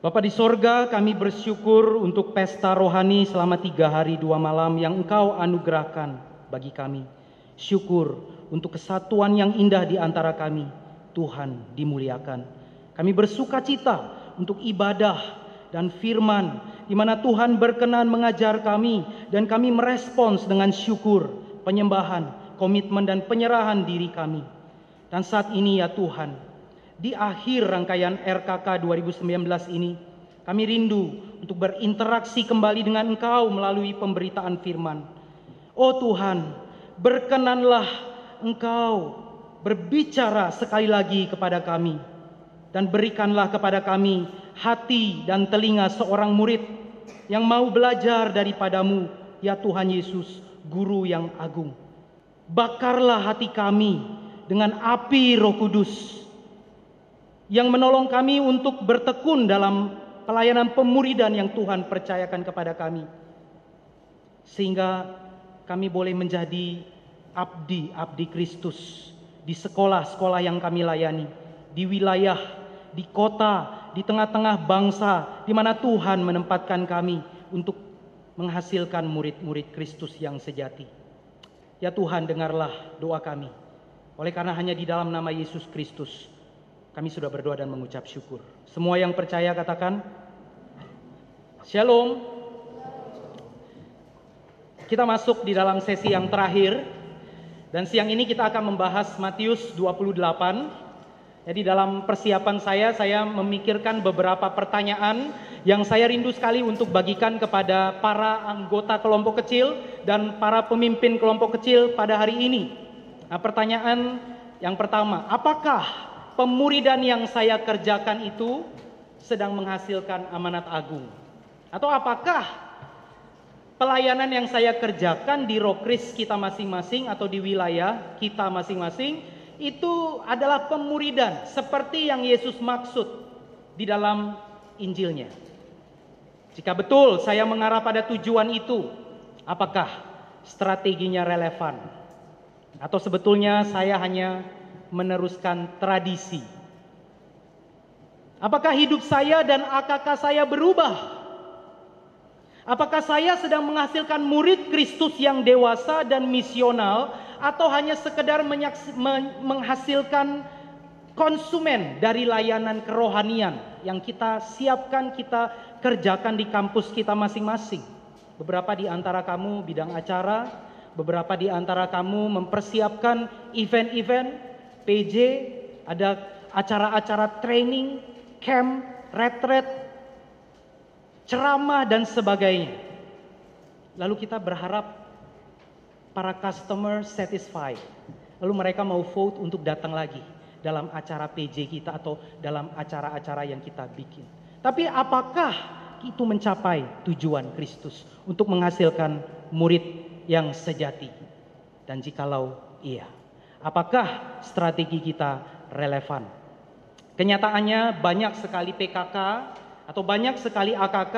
Bapa di sorga, kami bersyukur untuk pesta rohani selama tiga hari dua malam yang Engkau anugerahkan bagi kami. Syukur untuk kesatuan yang indah di antara kami. Tuhan dimuliakan. Kami bersuka cita untuk ibadah dan firman di mana Tuhan berkenan mengajar kami dan kami merespons dengan syukur, penyembahan, komitmen dan penyerahan diri kami. Dan saat ini ya Tuhan, di akhir rangkaian RKK 2019 ini, kami rindu untuk berinteraksi kembali dengan Engkau melalui pemberitaan firman. Oh Tuhan, berkenanlah Engkau berbicara sekali lagi kepada kami dan berikanlah kepada kami hati dan telinga seorang murid yang mau belajar daripadamu, ya Tuhan Yesus, guru yang agung. Bakarlah hati kami dengan api Roh Kudus yang menolong kami untuk bertekun dalam pelayanan pemuridan yang Tuhan percayakan kepada kami. Sehingga kami boleh menjadi abdi-abdi Kristus di sekolah-sekolah yang kami layani, di wilayah, di kota, di tengah-tengah bangsa di mana Tuhan menempatkan kami untuk menghasilkan murid-murid Kristus yang sejati. Ya Tuhan, dengarlah doa kami. Oleh karena hanya di dalam nama Yesus Kristus kami sudah berdoa dan mengucap syukur. Semua yang percaya katakan Shalom. Kita masuk di dalam sesi yang terakhir dan siang ini kita akan membahas Matius 28. Jadi dalam persiapan saya saya memikirkan beberapa pertanyaan yang saya rindu sekali untuk bagikan kepada para anggota kelompok kecil dan para pemimpin kelompok kecil pada hari ini. Nah, pertanyaan yang pertama, apakah pemuridan yang saya kerjakan itu sedang menghasilkan amanat agung? Atau apakah pelayanan yang saya kerjakan di rokris kita masing-masing atau di wilayah kita masing-masing itu adalah pemuridan seperti yang Yesus maksud di dalam Injilnya. Jika betul saya mengarah pada tujuan itu, apakah strateginya relevan? Atau sebetulnya saya hanya meneruskan tradisi. Apakah hidup saya dan AKK saya berubah? Apakah saya sedang menghasilkan murid Kristus yang dewasa dan misional atau hanya sekedar menghasilkan konsumen dari layanan kerohanian yang kita siapkan, kita kerjakan di kampus kita masing-masing. Beberapa di antara kamu bidang acara, beberapa di antara kamu mempersiapkan event-event PJ, ada acara-acara training, camp, retreat, ceramah dan sebagainya. Lalu kita berharap para customer satisfied. Lalu mereka mau vote untuk datang lagi dalam acara PJ kita atau dalam acara-acara yang kita bikin. Tapi apakah itu mencapai tujuan Kristus untuk menghasilkan murid yang sejati? Dan jikalau iya, Apakah strategi kita relevan? Kenyataannya banyak sekali PKK atau banyak sekali AKK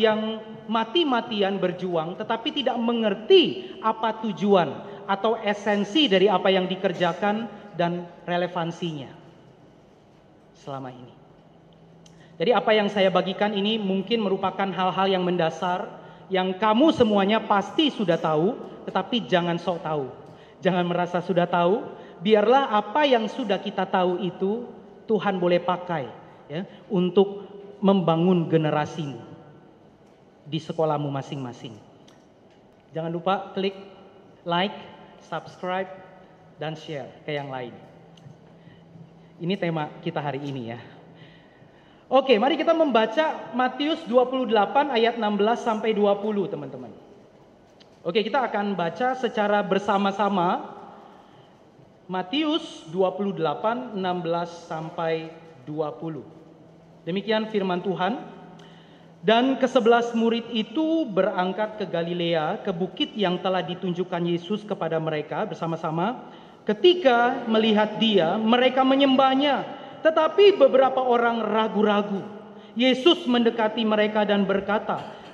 yang mati-matian berjuang tetapi tidak mengerti apa tujuan atau esensi dari apa yang dikerjakan dan relevansinya selama ini. Jadi apa yang saya bagikan ini mungkin merupakan hal-hal yang mendasar yang kamu semuanya pasti sudah tahu tetapi jangan sok tahu. Jangan merasa sudah tahu, biarlah apa yang sudah kita tahu itu Tuhan boleh pakai ya untuk membangun generasimu di sekolahmu masing-masing. Jangan lupa klik like, subscribe, dan share ke yang lain. Ini tema kita hari ini ya. Oke, mari kita membaca Matius 28 ayat 16 sampai 20, teman-teman. Oke, kita akan baca secara bersama-sama Matius 28 16 sampai 20. Demikian firman Tuhan. Dan kesebelas murid itu berangkat ke Galilea, ke bukit yang telah ditunjukkan Yesus kepada mereka bersama-sama. Ketika melihat dia, mereka menyembahnya. Tetapi beberapa orang ragu-ragu. Yesus mendekati mereka dan berkata,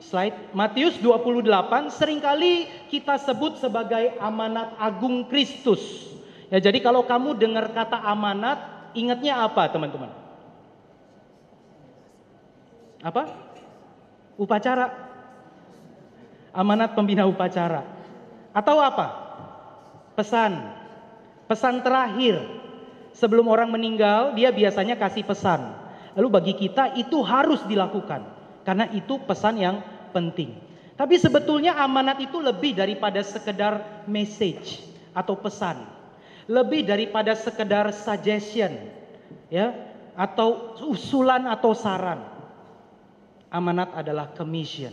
slide Matius 28 sering kali kita sebut sebagai amanat agung Kristus. Ya jadi kalau kamu dengar kata amanat ingatnya apa teman-teman? Apa? Upacara. Amanat pembina upacara. Atau apa? Pesan. Pesan terakhir. Sebelum orang meninggal, dia biasanya kasih pesan. Lalu bagi kita itu harus dilakukan. Karena itu pesan yang penting. Tapi sebetulnya amanat itu lebih daripada sekedar message atau pesan lebih daripada sekedar suggestion ya atau usulan atau saran. Amanat adalah commission.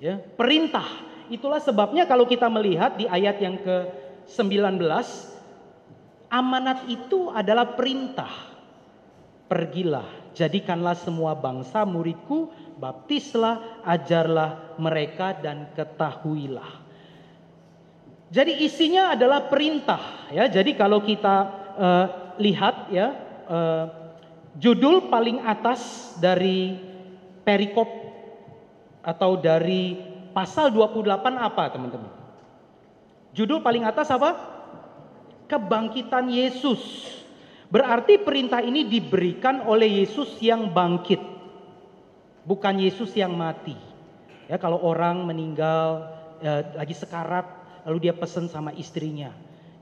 Ya, perintah. Itulah sebabnya kalau kita melihat di ayat yang ke-19 amanat itu adalah perintah. Pergilah, jadikanlah semua bangsa muridku, baptislah, ajarlah mereka dan ketahuilah jadi isinya adalah perintah ya. Jadi kalau kita uh, lihat ya uh, judul paling atas dari perikop atau dari pasal 28 apa teman-teman? Judul paling atas apa? Kebangkitan Yesus. Berarti perintah ini diberikan oleh Yesus yang bangkit. Bukan Yesus yang mati. Ya kalau orang meninggal ya, lagi sekarat Lalu dia pesan sama istrinya,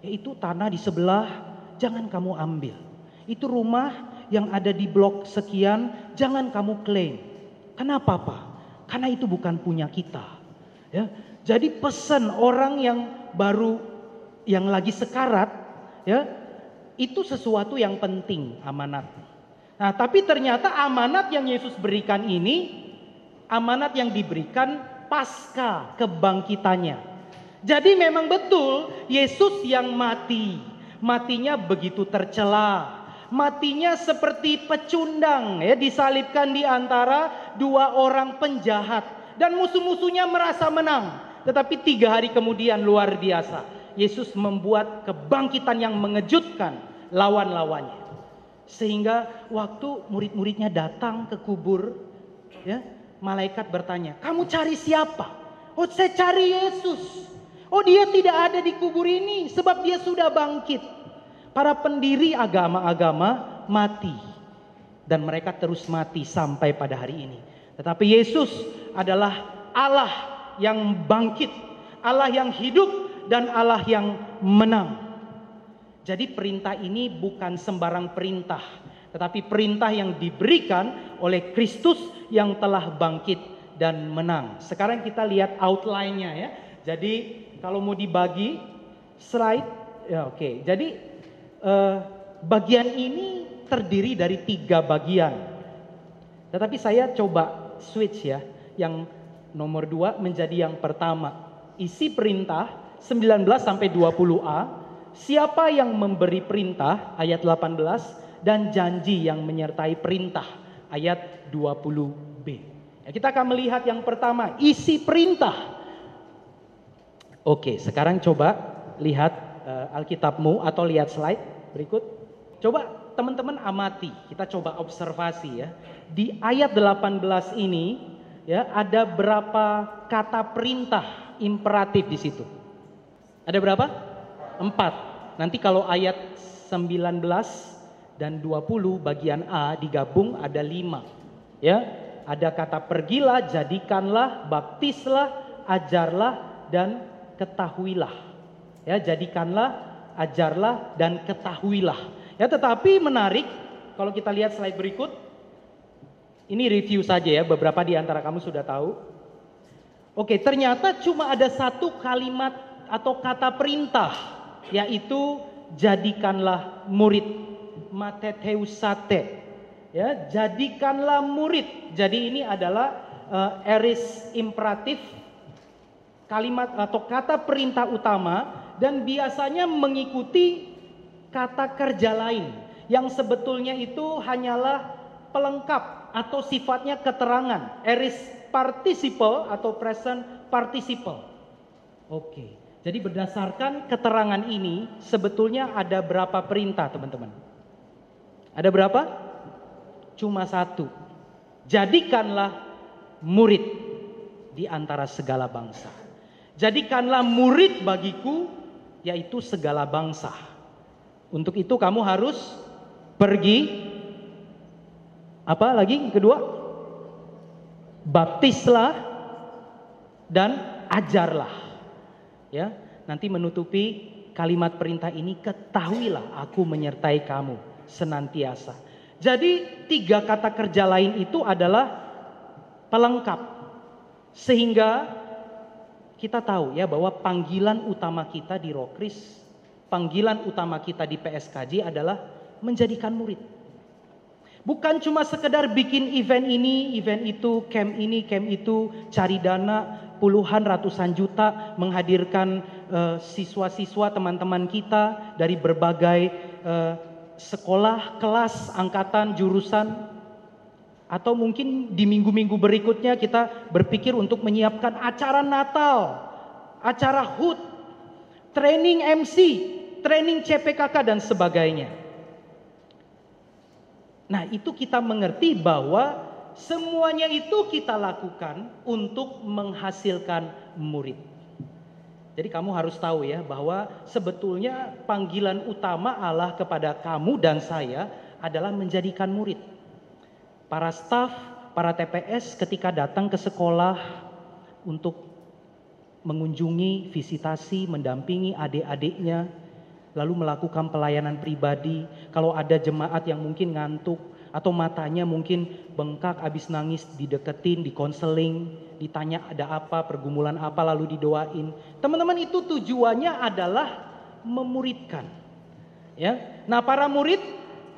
yaitu tanah di sebelah jangan kamu ambil. Itu rumah yang ada di blok sekian jangan kamu klaim. Kenapa Pak? Karena itu bukan punya kita. Ya. Jadi pesan orang yang baru yang lagi sekarat ya itu sesuatu yang penting amanat. Nah, tapi ternyata amanat yang Yesus berikan ini amanat yang diberikan pasca kebangkitannya. Jadi memang betul Yesus yang mati. Matinya begitu tercela. Matinya seperti pecundang ya disalibkan di antara dua orang penjahat dan musuh-musuhnya merasa menang. Tetapi tiga hari kemudian luar biasa. Yesus membuat kebangkitan yang mengejutkan lawan-lawannya. Sehingga waktu murid-muridnya datang ke kubur, ya, malaikat bertanya, "Kamu cari siapa?" "Oh, saya cari Yesus." Oh dia tidak ada di kubur ini sebab dia sudah bangkit. Para pendiri agama-agama mati. Dan mereka terus mati sampai pada hari ini. Tetapi Yesus adalah Allah yang bangkit. Allah yang hidup dan Allah yang menang. Jadi perintah ini bukan sembarang perintah. Tetapi perintah yang diberikan oleh Kristus yang telah bangkit dan menang. Sekarang kita lihat outline-nya ya. Jadi kalau mau dibagi slide, ya oke. Okay. Jadi eh, bagian ini terdiri dari tiga bagian. Tetapi saya coba switch ya, yang nomor dua menjadi yang pertama. Isi perintah 19 sampai 20a. Siapa yang memberi perintah ayat 18 dan janji yang menyertai perintah ayat 20b. Ya, kita akan melihat yang pertama isi perintah Oke, sekarang coba lihat uh, Alkitabmu atau lihat slide berikut. Coba teman-teman amati, kita coba observasi ya. Di ayat 18 ini ya ada berapa kata perintah imperatif di situ? Ada berapa? Empat. Nanti kalau ayat 19 dan 20 bagian A digabung ada lima. Ya, ada kata pergilah, jadikanlah, baptislah, ajarlah, dan ketahuilah. Ya, jadikanlah, ajarlah dan ketahuilah. Ya, tetapi menarik kalau kita lihat slide berikut. Ini review saja ya, beberapa di antara kamu sudah tahu. Oke, ternyata cuma ada satu kalimat atau kata perintah yaitu jadikanlah murid. Mateteusate. Ya, jadikanlah murid. Jadi ini adalah uh, eris imperatif kalimat atau kata perintah utama dan biasanya mengikuti kata kerja lain yang sebetulnya itu hanyalah pelengkap atau sifatnya keterangan. Eris participle atau present participle. Oke. Jadi berdasarkan keterangan ini sebetulnya ada berapa perintah teman-teman? Ada berapa? Cuma satu. Jadikanlah murid di antara segala bangsa. Jadikanlah murid bagiku yaitu segala bangsa. Untuk itu kamu harus pergi apa lagi kedua? Baptislah dan ajarlah ya nanti menutupi kalimat perintah ini ketahuilah aku menyertai kamu senantiasa. Jadi tiga kata kerja lain itu adalah pelengkap sehingga kita tahu ya bahwa panggilan utama kita di Rokris, panggilan utama kita di PSKJ adalah menjadikan murid. Bukan cuma sekedar bikin event ini, event itu, camp ini, camp itu, cari dana puluhan ratusan juta menghadirkan uh, siswa-siswa teman-teman kita dari berbagai uh, sekolah, kelas, angkatan, jurusan atau mungkin di minggu-minggu berikutnya kita berpikir untuk menyiapkan acara Natal, acara HUT, training MC, training CPKK dan sebagainya. Nah, itu kita mengerti bahwa semuanya itu kita lakukan untuk menghasilkan murid. Jadi kamu harus tahu ya bahwa sebetulnya panggilan utama Allah kepada kamu dan saya adalah menjadikan murid. Para staf, para TPS ketika datang ke sekolah untuk mengunjungi, visitasi, mendampingi adik-adiknya, lalu melakukan pelayanan pribadi. Kalau ada jemaat yang mungkin ngantuk atau matanya mungkin bengkak habis nangis dideketin, dikonseling, ditanya ada apa, pergumulan apa lalu didoain. Teman-teman itu tujuannya adalah memuridkan. Ya. Nah, para murid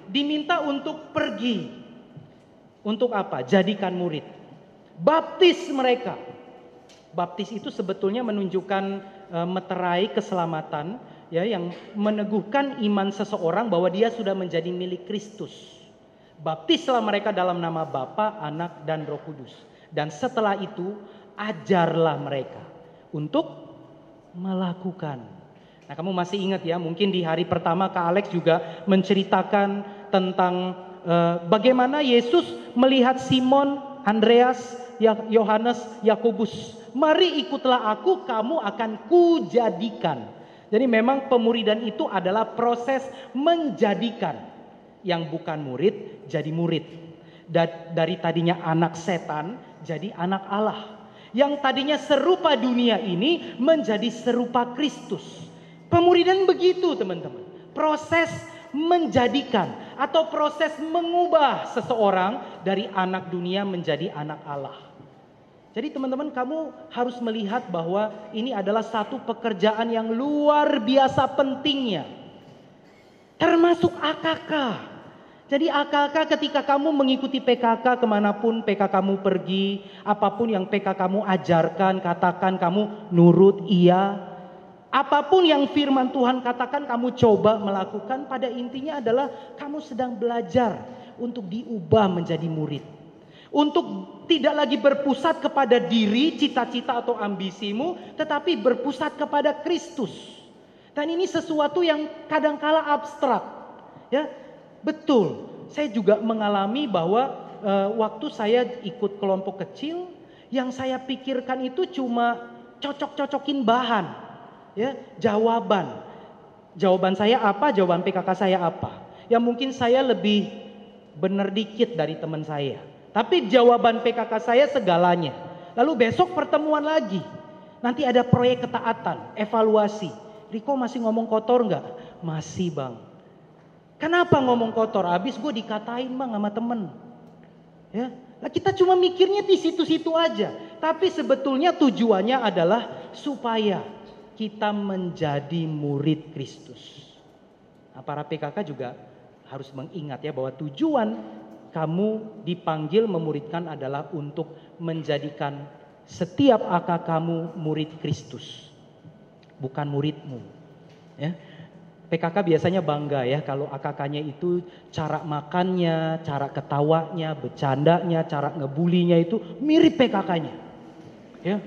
diminta untuk pergi. Untuk apa? Jadikan murid. Baptis mereka. Baptis itu sebetulnya menunjukkan e, meterai keselamatan ya yang meneguhkan iman seseorang bahwa dia sudah menjadi milik Kristus. Baptislah mereka dalam nama Bapa, Anak, dan Roh Kudus. Dan setelah itu ajarlah mereka untuk melakukan. Nah, kamu masih ingat ya, mungkin di hari pertama Kak Alex juga menceritakan tentang uh, bagaimana Yesus melihat Simon, Andreas, ya-, Yohanes, Yakobus. Mari ikutlah aku, kamu akan kujadikan jadi memang pemuridan itu adalah proses menjadikan yang bukan murid jadi murid. Dari tadinya anak setan jadi anak Allah. Yang tadinya serupa dunia ini menjadi serupa Kristus. Pemuridan begitu teman-teman. Proses menjadikan atau proses mengubah seseorang dari anak dunia menjadi anak Allah. Jadi teman-teman kamu harus melihat bahwa ini adalah satu pekerjaan yang luar biasa pentingnya. Termasuk AKK. Jadi AKK ketika kamu mengikuti PKK ke mana pun PKK kamu pergi, apa pun yang PKK kamu ajarkan, katakan kamu nurut iya. Apa pun yang firman Tuhan katakan kamu coba melakukan pada intinya adalah kamu sedang belajar untuk diubah menjadi murid. Untuk tidak lagi berpusat kepada diri, cita-cita atau ambisimu, tetapi berpusat kepada Kristus. Dan ini sesuatu yang kadangkala abstrak. Ya, betul. Saya juga mengalami bahwa e, waktu saya ikut kelompok kecil, yang saya pikirkan itu cuma cocok-cocokin bahan, ya, jawaban. Jawaban saya apa? Jawaban PKK saya apa? Yang mungkin saya lebih benar dikit dari teman saya. Tapi jawaban PKK saya segalanya. Lalu besok pertemuan lagi. Nanti ada proyek ketaatan, evaluasi. Riko masih ngomong kotor nggak? Masih bang. Kenapa ngomong kotor? Abis gue dikatain bang sama temen. Ya, nah, kita cuma mikirnya di situ-situ aja. Tapi sebetulnya tujuannya adalah supaya kita menjadi murid Kristus. Nah, para PKK juga harus mengingat ya bahwa tujuan kamu dipanggil memuridkan adalah untuk menjadikan setiap akak kamu murid Kristus, bukan muridmu. Ya. PKK biasanya bangga ya kalau AKK-nya itu cara makannya, cara ketawanya, bercandanya, cara ngebulinya itu mirip PKK-nya. Ya.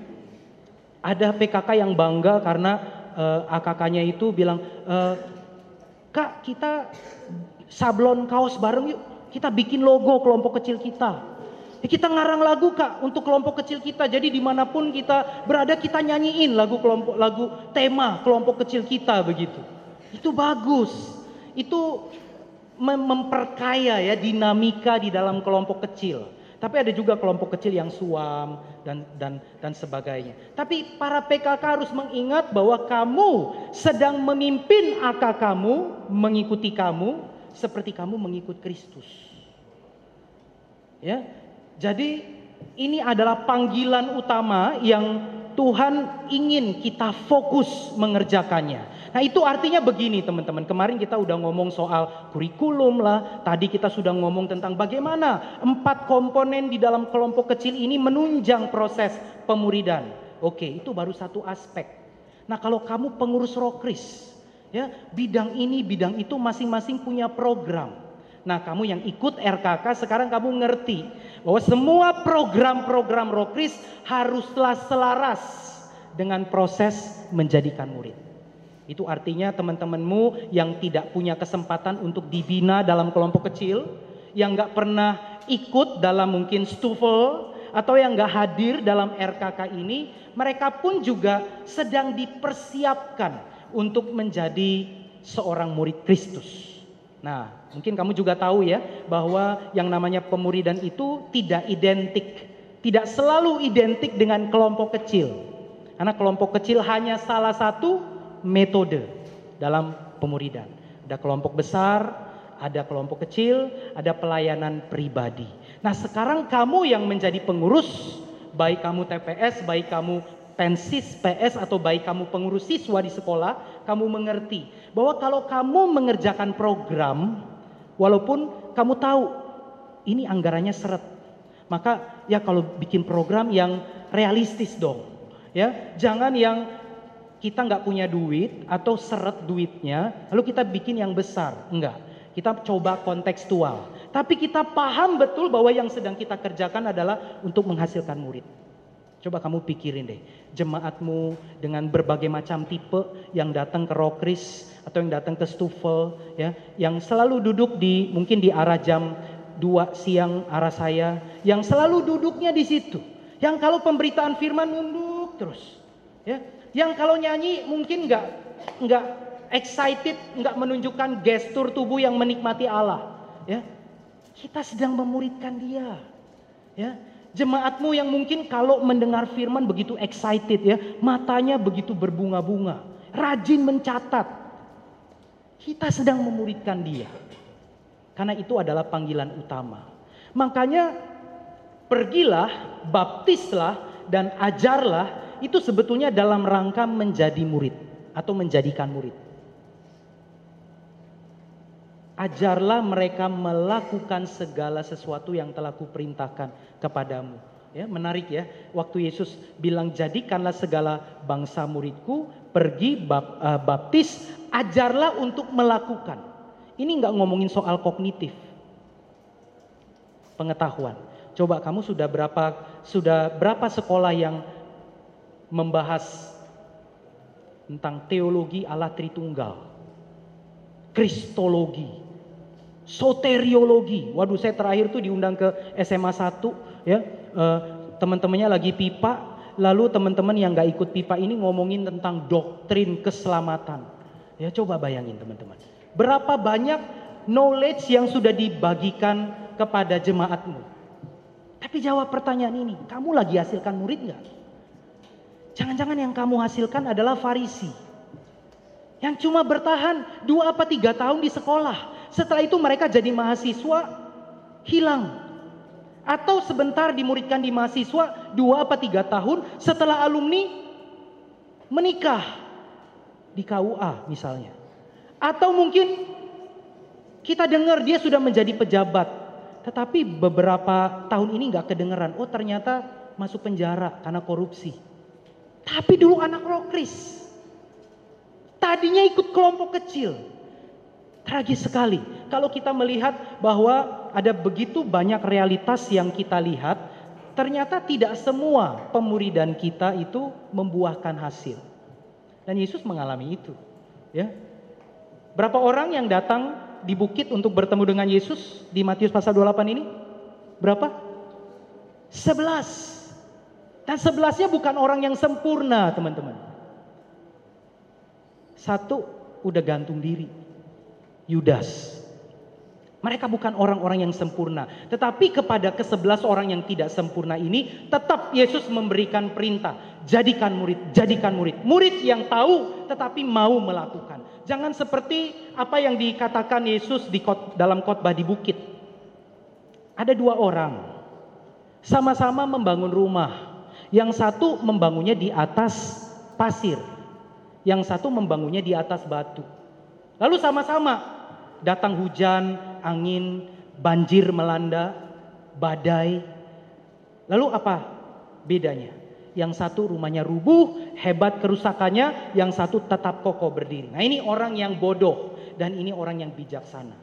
Ada PKK yang bangga karena uh, eh, AKK-nya itu bilang, uh, "Kak, kita sablon kaos bareng yuk. Kita bikin logo kelompok kecil kita." Kita ngarang lagu kak untuk kelompok kecil kita. Jadi di mana pun kita berada kita nyanyiin lagu kelompok lagu tema kelompok kecil kita begitu. Itu bagus. Itu mem memperkaya ya dinamika di dalam kelompok kecil. Tapi ada juga kelompok kecil yang suam dan dan dan sebagainya. Tapi para PKK harus mengingat bahwa kamu sedang memimpin AK kamu, mengikuti kamu seperti kamu mengikut Kristus. Ya. Jadi ini adalah panggilan utama yang Tuhan ingin kita fokus mengerjakannya. Nah itu artinya begini teman-teman. Kemarin kita udah ngomong soal kurikulum lah. Tadi kita sudah ngomong tentang bagaimana empat komponen di dalam kelompok kecil ini menunjang proses pemuridan. Oke itu baru satu aspek. Nah kalau kamu pengurus rokris. Ya, bidang ini, bidang itu masing-masing punya program. Nah, kamu yang ikut RKK sekarang kamu ngerti bahwa semua program-program Rokris haruslah selaras dengan proses menjadikan murid. Itu artinya teman-temanmu yang tidak punya kesempatan untuk dibina dalam kelompok kecil, yang nggak pernah ikut dalam mungkin stufel atau yang nggak hadir dalam RKK ini, mereka pun juga sedang dipersiapkan untuk menjadi seorang murid Kristus. Nah, mungkin kamu juga tahu ya bahwa yang namanya pemuridan itu tidak identik, tidak selalu identik dengan kelompok kecil. Karena kelompok kecil hanya salah satu metode dalam pemuridan. Ada kelompok besar, ada kelompok kecil, ada pelayanan pribadi. Nah sekarang kamu yang menjadi pengurus, baik kamu TPS, baik kamu pensis PS atau baik kamu pengurus siswa di sekolah, kamu mengerti bahwa kalau kamu mengerjakan program, walaupun kamu tahu ini anggarannya seret, maka ya kalau bikin program yang realistis dong, ya jangan yang kita nggak punya duit atau seret duitnya, lalu kita bikin yang besar. Enggak. Kita coba kontekstual. Tapi kita paham betul bahwa yang sedang kita kerjakan adalah untuk menghasilkan murid. Coba kamu pikirin deh, jemaatmu dengan berbagai macam tipe yang datang ke Rokris atau yang datang ke Stufel, ya, yang selalu duduk di mungkin di arah jam 2 siang arah saya, yang selalu duduknya di situ. Yang kalau pemberitaan firman nunduk terus, ya. Yang kalau nyanyi mungkin nggak nggak excited, nggak menunjukkan gestur tubuh yang menikmati Allah. Ya, kita sedang memuridkan dia. Ya, jemaatmu yang mungkin kalau mendengar firman begitu excited ya, matanya begitu berbunga-bunga, rajin mencatat. Kita sedang memuridkan dia. Karena itu adalah panggilan utama. Makanya pergilah, baptislah dan ajarlah itu sebetulnya dalam rangka menjadi murid atau menjadikan murid. Ajarlah mereka melakukan segala sesuatu yang telah kuperintahkan kepadamu. Ya, menarik ya. Waktu Yesus bilang jadikanlah segala bangsa muridku, pergi uh, baptis, ajarlah untuk melakukan. Ini nggak ngomongin soal kognitif. Pengetahuan. Coba kamu sudah berapa sudah berapa sekolah yang membahas tentang teologi Allah Tritunggal, kristologi, soteriologi. Waduh, saya terakhir tuh diundang ke SMA 1 ya. Uh, teman-temannya lagi pipa, lalu teman-teman yang nggak ikut pipa ini ngomongin tentang doktrin keselamatan. Ya coba bayangin teman-teman. Berapa banyak knowledge yang sudah dibagikan kepada jemaatmu. Tapi jawab pertanyaan ini, kamu lagi hasilkan murid nggak? Jangan-jangan yang kamu hasilkan adalah farisi. Yang cuma bertahan dua apa tiga tahun di sekolah. Setelah itu mereka jadi mahasiswa hilang. Atau sebentar dimuridkan di mahasiswa dua apa tiga tahun setelah alumni menikah di KUA misalnya. Atau mungkin kita dengar dia sudah menjadi pejabat. Tetapi beberapa tahun ini nggak kedengeran. Oh ternyata masuk penjara karena korupsi. Tapi dulu anak rokris. tadinya ikut kelompok kecil. Tragis sekali kalau kita melihat bahwa ada begitu banyak realitas yang kita lihat, ternyata tidak semua pemuridan kita itu membuahkan hasil. Dan Yesus mengalami itu, ya. Berapa orang yang datang di bukit untuk bertemu dengan Yesus di Matius pasal 28 ini? Berapa? 11. Dan sebelasnya bukan orang yang sempurna, teman-teman. Satu udah gantung diri. Yudas. Mereka bukan orang-orang yang sempurna, tetapi kepada kesebelas orang yang tidak sempurna ini tetap Yesus memberikan perintah, jadikan murid, jadikan murid. Murid yang tahu tetapi mau melakukan. Jangan seperti apa yang dikatakan Yesus di kot, dalam khotbah di bukit. Ada dua orang sama-sama membangun rumah. Yang satu membangunnya di atas pasir, yang satu membangunnya di atas batu. Lalu sama-sama datang hujan, angin, banjir melanda, badai. Lalu apa bedanya? Yang satu rumahnya rubuh, hebat kerusakannya, yang satu tetap kokoh berdiri. Nah, ini orang yang bodoh dan ini orang yang bijaksana.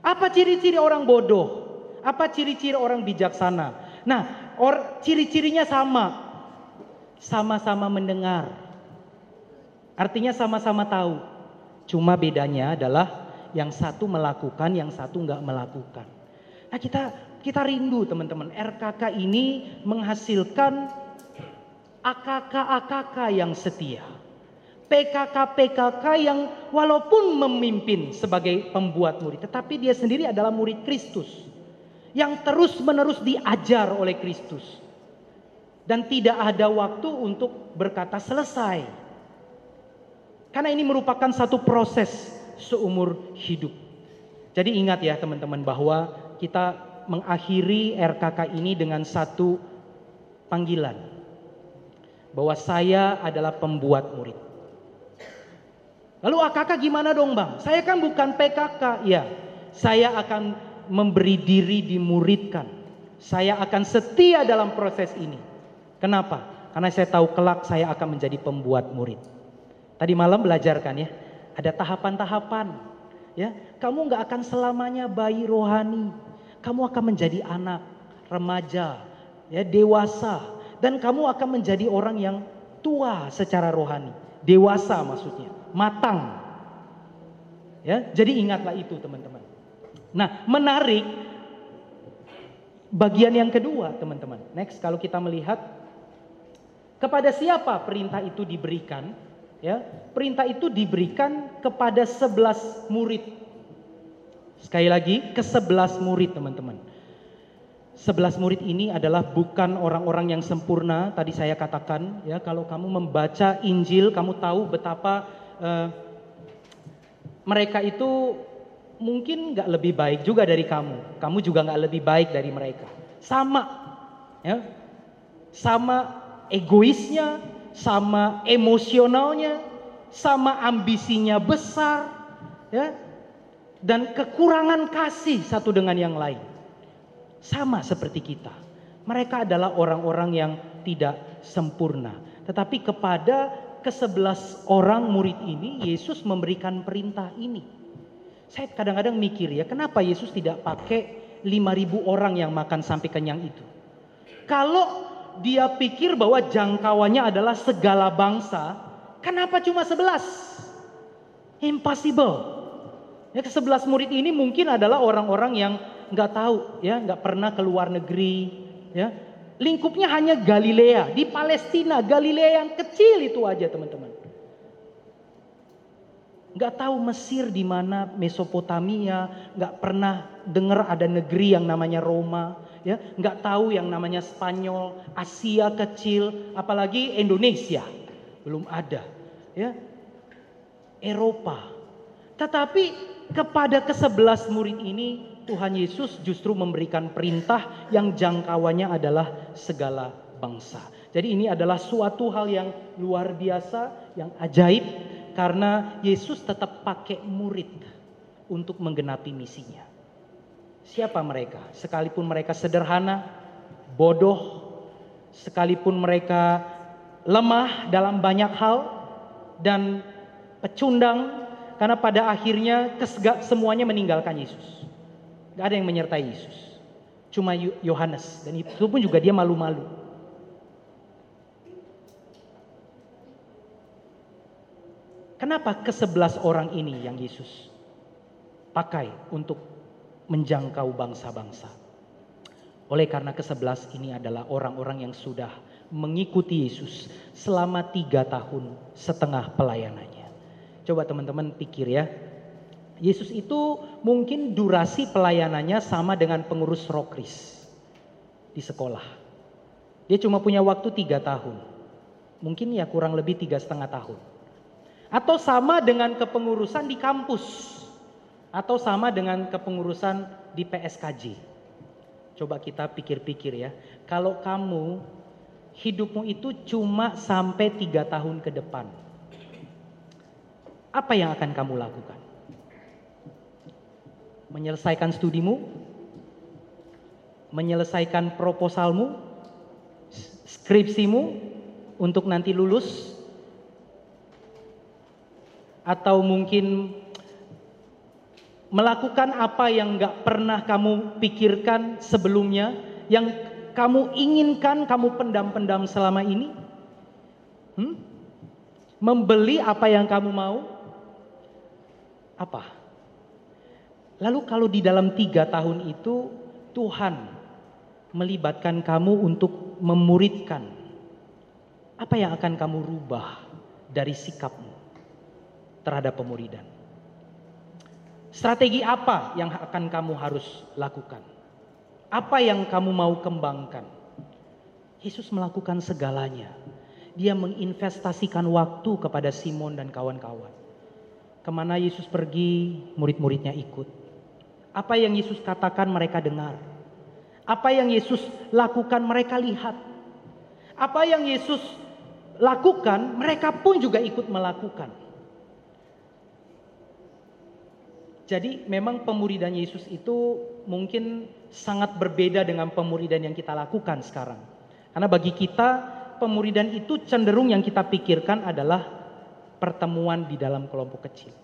Apa ciri-ciri orang bodoh? Apa ciri-ciri orang bijaksana? Nah, or, ciri-cirinya sama. Sama-sama mendengar. Artinya sama-sama tahu. Cuma bedanya adalah yang satu melakukan, yang satu nggak melakukan. Nah kita kita rindu teman-teman, RKK ini menghasilkan AKK-AKK yang setia. PKK-PKK yang walaupun memimpin sebagai pembuat murid, tetapi dia sendiri adalah murid Kristus. Yang terus-menerus diajar oleh Kristus. Dan tidak ada waktu untuk berkata selesai. Karena ini merupakan satu proses seumur hidup. Jadi ingat ya teman-teman bahwa kita mengakhiri RKK ini dengan satu panggilan. Bahwa saya adalah pembuat murid. Lalu AKK gimana dong bang? Saya kan bukan PKK. Ya, saya akan memberi diri dimuridkan. Saya akan setia dalam proses ini. Kenapa? Karena saya tahu kelak saya akan menjadi pembuat murid. Tadi malam belajarkan ya ada tahapan-tahapan. Ya, kamu nggak akan selamanya bayi rohani. Kamu akan menjadi anak, remaja, ya dewasa, dan kamu akan menjadi orang yang tua secara rohani. Dewasa maksudnya, matang. Ya, jadi ingatlah itu teman-teman. Nah, menarik. Bagian yang kedua, teman-teman. Next, kalau kita melihat kepada siapa perintah itu diberikan, ya? Perintah itu diberikan kepada sebelas murid. Sekali lagi ke sebelas murid teman-teman. Sebelas murid ini adalah bukan orang-orang yang sempurna tadi saya katakan ya. Kalau kamu membaca Injil kamu tahu betapa uh, mereka itu mungkin nggak lebih baik juga dari kamu kamu juga nggak lebih baik dari mereka sama ya sama egoisnya sama emosionalnya, sama ambisinya besar, ya, dan kekurangan kasih satu dengan yang lain. Sama seperti kita. Mereka adalah orang-orang yang tidak sempurna. Tetapi kepada kesebelas orang murid ini, Yesus memberikan perintah ini. Saya kadang-kadang mikir ya, kenapa Yesus tidak pakai 5000 orang yang makan sampai kenyang itu? Kalau dia pikir bahwa jangkauannya adalah segala bangsa, kenapa cuma sebelas? Impossible. Ya, ke sebelas murid ini mungkin adalah orang-orang yang nggak tahu, ya, nggak pernah ke luar negeri, ya. Lingkupnya hanya Galilea di Palestina, Galilea yang kecil itu aja teman-teman. Nggak tahu Mesir di mana, Mesopotamia, nggak pernah dengar ada negeri yang namanya Roma ya nggak tahu yang namanya Spanyol, Asia kecil, apalagi Indonesia belum ada, ya Eropa. Tetapi kepada kesebelas murid ini Tuhan Yesus justru memberikan perintah yang jangkauannya adalah segala bangsa. Jadi ini adalah suatu hal yang luar biasa, yang ajaib karena Yesus tetap pakai murid untuk menggenapi misinya. Siapa mereka? Sekalipun mereka sederhana, bodoh, sekalipun mereka lemah dalam banyak hal, dan pecundang, karena pada akhirnya semuanya meninggalkan Yesus. Gak ada yang menyertai Yesus. Cuma Yohanes dan itu pun juga dia malu-malu. Kenapa ke sebelas orang ini yang Yesus pakai untuk menjangkau bangsa-bangsa? Oleh karena ke sebelas ini adalah orang-orang yang sudah mengikuti Yesus selama tiga tahun setengah pelayanannya. Coba teman-teman pikir ya, Yesus itu mungkin durasi pelayanannya sama dengan pengurus rokris di sekolah. Dia cuma punya waktu tiga tahun. Mungkin ya kurang lebih tiga setengah tahun. Atau sama dengan kepengurusan di kampus. Atau sama dengan kepengurusan di PSKJ. Coba kita pikir-pikir ya. Kalau kamu hidupmu itu cuma sampai tiga tahun ke depan. Apa yang akan kamu lakukan? menyelesaikan studimu, menyelesaikan proposalmu, skripsimu untuk nanti lulus, atau mungkin melakukan apa yang nggak pernah kamu pikirkan sebelumnya, yang kamu inginkan, kamu pendam-pendam selama ini? Hmm? Membeli apa yang kamu mau? Apa? Lalu kalau di dalam tiga tahun itu Tuhan melibatkan kamu untuk memuridkan, apa yang akan kamu rubah dari sikapmu terhadap pemuridan? Strategi apa yang akan kamu harus lakukan? Apa yang kamu mau kembangkan? Yesus melakukan segalanya. Dia menginvestasikan waktu kepada Simon dan kawan-kawan. Ke mana Yesus pergi, murid-muridnya ikut. Apa yang Yesus katakan mereka dengar. Apa yang Yesus lakukan mereka lihat. Apa yang Yesus lakukan mereka pun juga ikut melakukan. Jadi memang pemuridan Yesus itu mungkin sangat berbeda dengan pemuridan yang kita lakukan sekarang. Karena bagi kita pemuridan itu cenderung yang kita pikirkan adalah pertemuan di dalam kelompok kecil.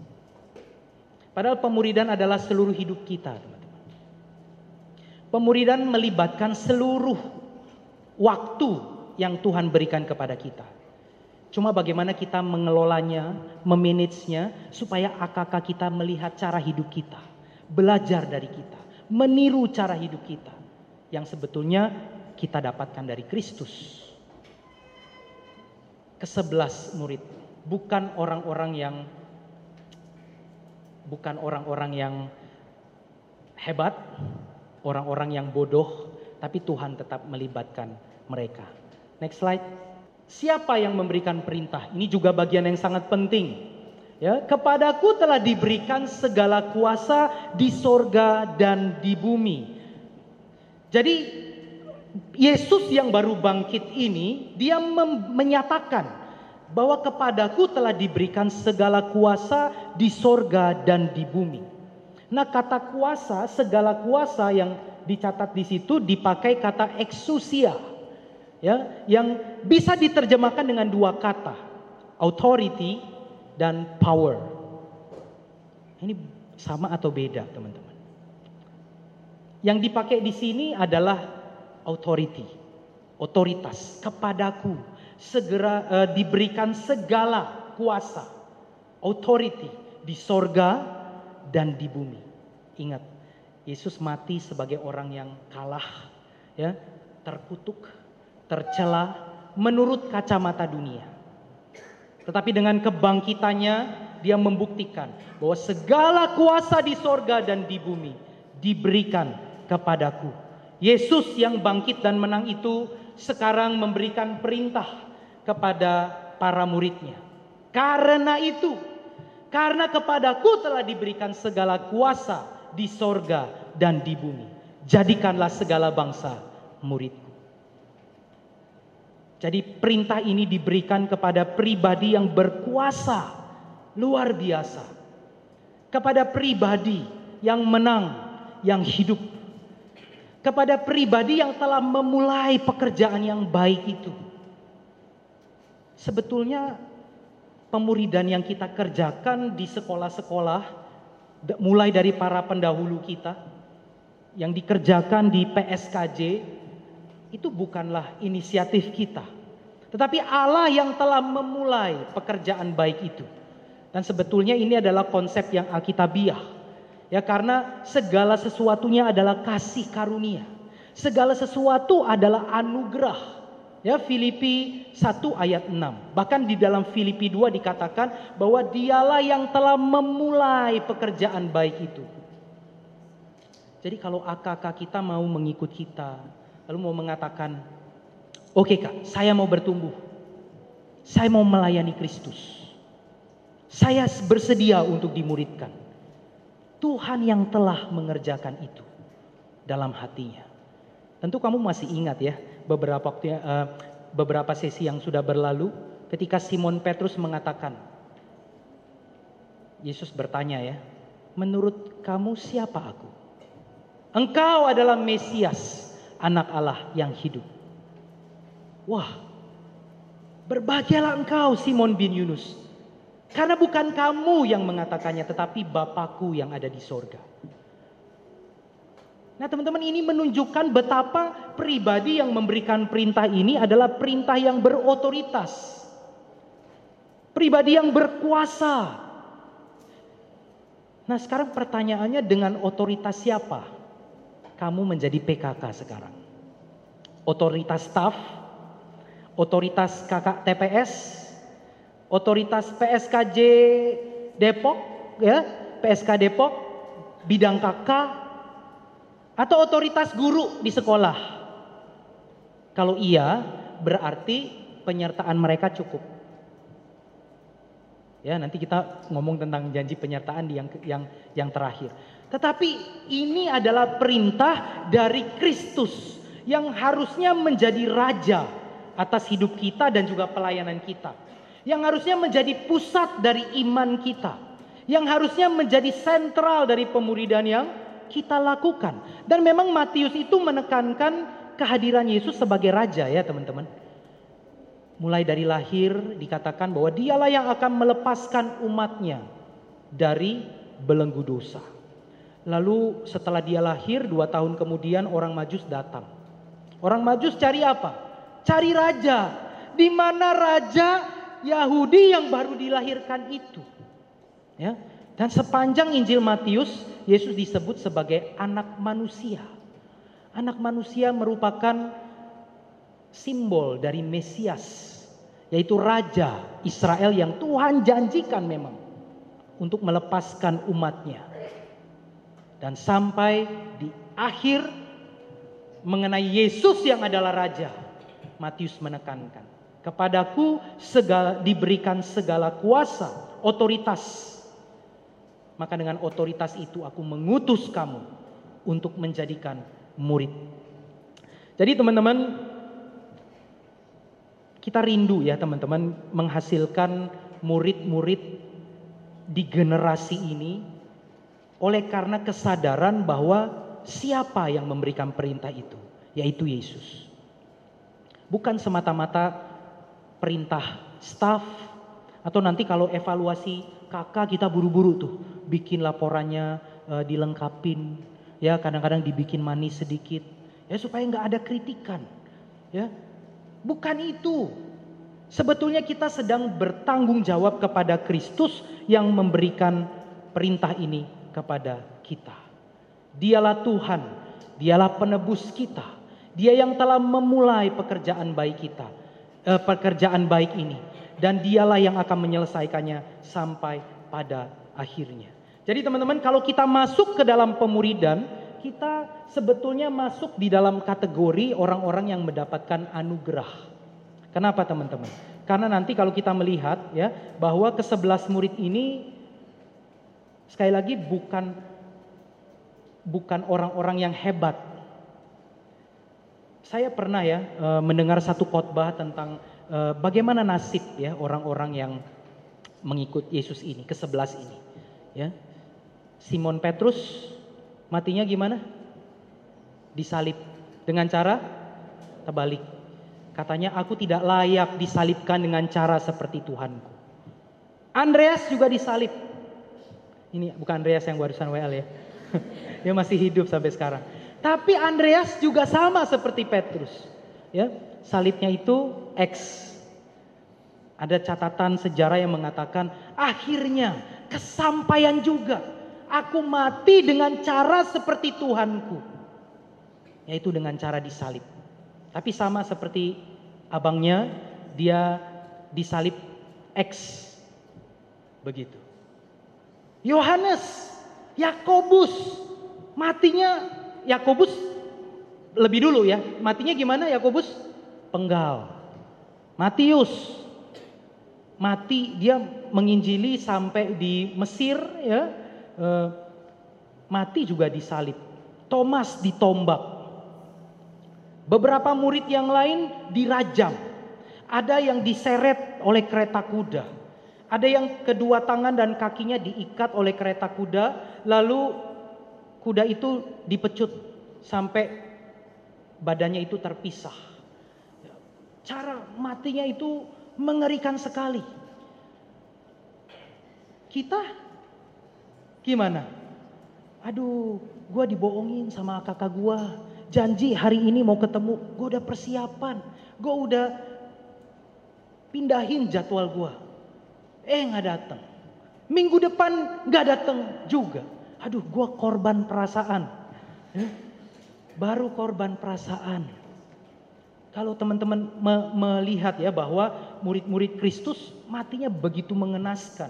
Padahal pemuridan adalah seluruh hidup kita, teman-teman. Pemuridan melibatkan seluruh waktu yang Tuhan berikan kepada kita. Cuma bagaimana kita mengelolanya, memanagenya, supaya AKK kita melihat cara hidup kita. Belajar dari kita. Meniru cara hidup kita. Yang sebetulnya kita dapatkan dari Kristus. Kesebelas murid. Bukan orang-orang yang bukan orang-orang yang hebat, orang-orang yang bodoh, tapi Tuhan tetap melibatkan mereka. Next slide. Siapa yang memberikan perintah? Ini juga bagian yang sangat penting. Ya, kepadaku telah diberikan segala kuasa di sorga dan di bumi. Jadi Yesus yang baru bangkit ini, dia menyatakan bahwa kepadaku telah diberikan segala kuasa di sorga dan di bumi. Nah kata kuasa, segala kuasa yang dicatat di situ dipakai kata exousia. Ya, yang bisa diterjemahkan dengan dua kata, authority dan power. Ini sama atau beda, teman-teman? Yang dipakai di sini adalah authority, otoritas kepadaku segera uh, diberikan segala kuasa, authority di sorga dan di bumi. Ingat, Yesus mati sebagai orang yang kalah, ya, terkutuk, tercela menurut kacamata dunia. Tetapi dengan kebangkitannya dia membuktikan bahwa segala kuasa di sorga dan di bumi diberikan kepadaku. Yesus yang bangkit dan menang itu sekarang memberikan perintah kepada para muridnya. Karena itu, karena kepadaku telah diberikan segala kuasa di sorga dan di bumi. Jadikanlah segala bangsa muridku. Jadi perintah ini diberikan kepada pribadi yang berkuasa luar biasa. Kepada pribadi yang menang, yang hidup. Kepada pribadi yang telah memulai pekerjaan yang baik itu Sebetulnya pemuridan yang kita kerjakan di sekolah-sekolah, mulai dari para pendahulu kita, yang dikerjakan di PSKJ, itu bukanlah inisiatif kita. Tetapi Allah yang telah memulai pekerjaan baik itu. Dan sebetulnya ini adalah konsep yang alkitabiah. Ya karena segala sesuatunya adalah kasih karunia. Segala sesuatu adalah anugerah. Ya Filipi 1 ayat 6. Bahkan di dalam Filipi 2 dikatakan bahwa dialah yang telah memulai pekerjaan baik itu. Jadi kalau AKK kita mau mengikut kita, lalu mau mengatakan, oke okay, kak, saya mau bertumbuh. Saya mau melayani Kristus. Saya bersedia untuk dimuridkan. Tuhan yang telah mengerjakan itu dalam hatinya. Tentu kamu masih ingat ya, beberapa waktu uh, beberapa sesi yang sudah berlalu ketika Simon Petrus mengatakan Yesus bertanya ya, menurut kamu siapa aku? Engkau adalah Mesias, anak Allah yang hidup. Wah, berbahagialah engkau Simon bin Yunus. Karena bukan kamu yang mengatakannya, tetapi Bapakku yang ada di sorga. Nah teman-teman ini menunjukkan betapa pribadi yang memberikan perintah ini adalah perintah yang berotoritas. Pribadi yang berkuasa. Nah sekarang pertanyaannya dengan otoritas siapa? Kamu menjadi PKK sekarang. Otoritas staff, otoritas kakak TPS, otoritas PSKJ Depok, ya PSK Depok, bidang kakak, atau otoritas guru di sekolah? Kalau iya, berarti penyertaan mereka cukup. Ya, nanti kita ngomong tentang janji penyertaan di yang yang yang terakhir. Tetapi ini adalah perintah dari Kristus yang harusnya menjadi raja atas hidup kita dan juga pelayanan kita. Yang harusnya menjadi pusat dari iman kita. Yang harusnya menjadi sentral dari pemuridan yang kita lakukan. Dan memang Matius itu menekankan kehadiran Yesus sebagai raja ya teman-teman. Mulai dari lahir dikatakan bahwa dialah yang akan melepaskan umatnya dari belenggu dosa. Lalu setelah dia lahir dua tahun kemudian orang majus datang. Orang majus cari apa? Cari raja. Di mana raja Yahudi yang baru dilahirkan itu. Ya, dan sepanjang Injil Matius, Yesus disebut sebagai anak manusia. Anak manusia merupakan simbol dari Mesias, yaitu Raja Israel yang Tuhan janjikan memang untuk melepaskan umatnya. Dan sampai di akhir mengenai Yesus yang adalah Raja, Matius menekankan, kepadaku segala, diberikan segala kuasa, otoritas, maka dengan otoritas itu aku mengutus kamu untuk menjadikan murid. Jadi teman-teman, kita rindu ya teman-teman menghasilkan murid-murid di generasi ini oleh karena kesadaran bahwa siapa yang memberikan perintah itu, yaitu Yesus. Bukan semata-mata perintah staff atau nanti kalau evaluasi kakak kita buru-buru tuh bikin laporannya uh, dilengkapin ya kadang-kadang dibikin manis sedikit ya supaya nggak ada kritikan ya. Bukan itu. Sebetulnya kita sedang bertanggung jawab kepada Kristus yang memberikan perintah ini kepada kita dialah Tuhan dialah penebus kita dia yang telah memulai pekerjaan baik kita eh, pekerjaan baik ini dan dialah yang akan menyelesaikannya sampai pada akhirnya. Jadi teman-teman kalau kita masuk ke dalam pemuridan, kita sebetulnya masuk di dalam kategori orang-orang yang mendapatkan anugerah. Kenapa teman-teman? Karena nanti kalau kita melihat ya bahwa ke sebelas murid ini sekali lagi bukan bukan orang-orang yang hebat. Saya pernah ya eh, mendengar satu khotbah tentang eh, bagaimana nasib ya orang-orang yang mengikut Yesus ini, ke sebelas ini. Ya, Simon Petrus matinya gimana? Disalib dengan cara terbalik. Katanya aku tidak layak disalibkan dengan cara seperti Tuhanku. Andreas juga disalib. Ini bukan Andreas yang barusan WL ya. Dia masih hidup sampai sekarang. Tapi Andreas juga sama seperti Petrus. Ya, salibnya itu X. Ada catatan sejarah yang mengatakan akhirnya kesampaian juga. Aku mati dengan cara seperti Tuhanku. Yaitu dengan cara disalib. Tapi sama seperti abangnya, dia disalib X. Begitu. Yohanes, Yakobus, matinya Yakobus lebih dulu ya. Matinya gimana Yakobus? Penggal. Matius mati dia menginjili sampai di Mesir ya. E, mati juga disalib. Thomas ditombak. Beberapa murid yang lain dirajam. Ada yang diseret oleh kereta kuda. Ada yang kedua tangan dan kakinya diikat oleh kereta kuda, lalu kuda itu dipecut sampai badannya itu terpisah. Cara matinya itu mengerikan sekali. Kita gimana? Aduh, gue dibohongin sama kakak gue. Janji hari ini mau ketemu, gue udah persiapan. Gue udah pindahin jadwal gue. Eh nggak datang. Minggu depan nggak datang juga. Aduh, gue korban perasaan. Ya. Baru korban perasaan. Kalau teman-teman me melihat ya bahwa murid-murid Kristus matinya begitu mengenaskan.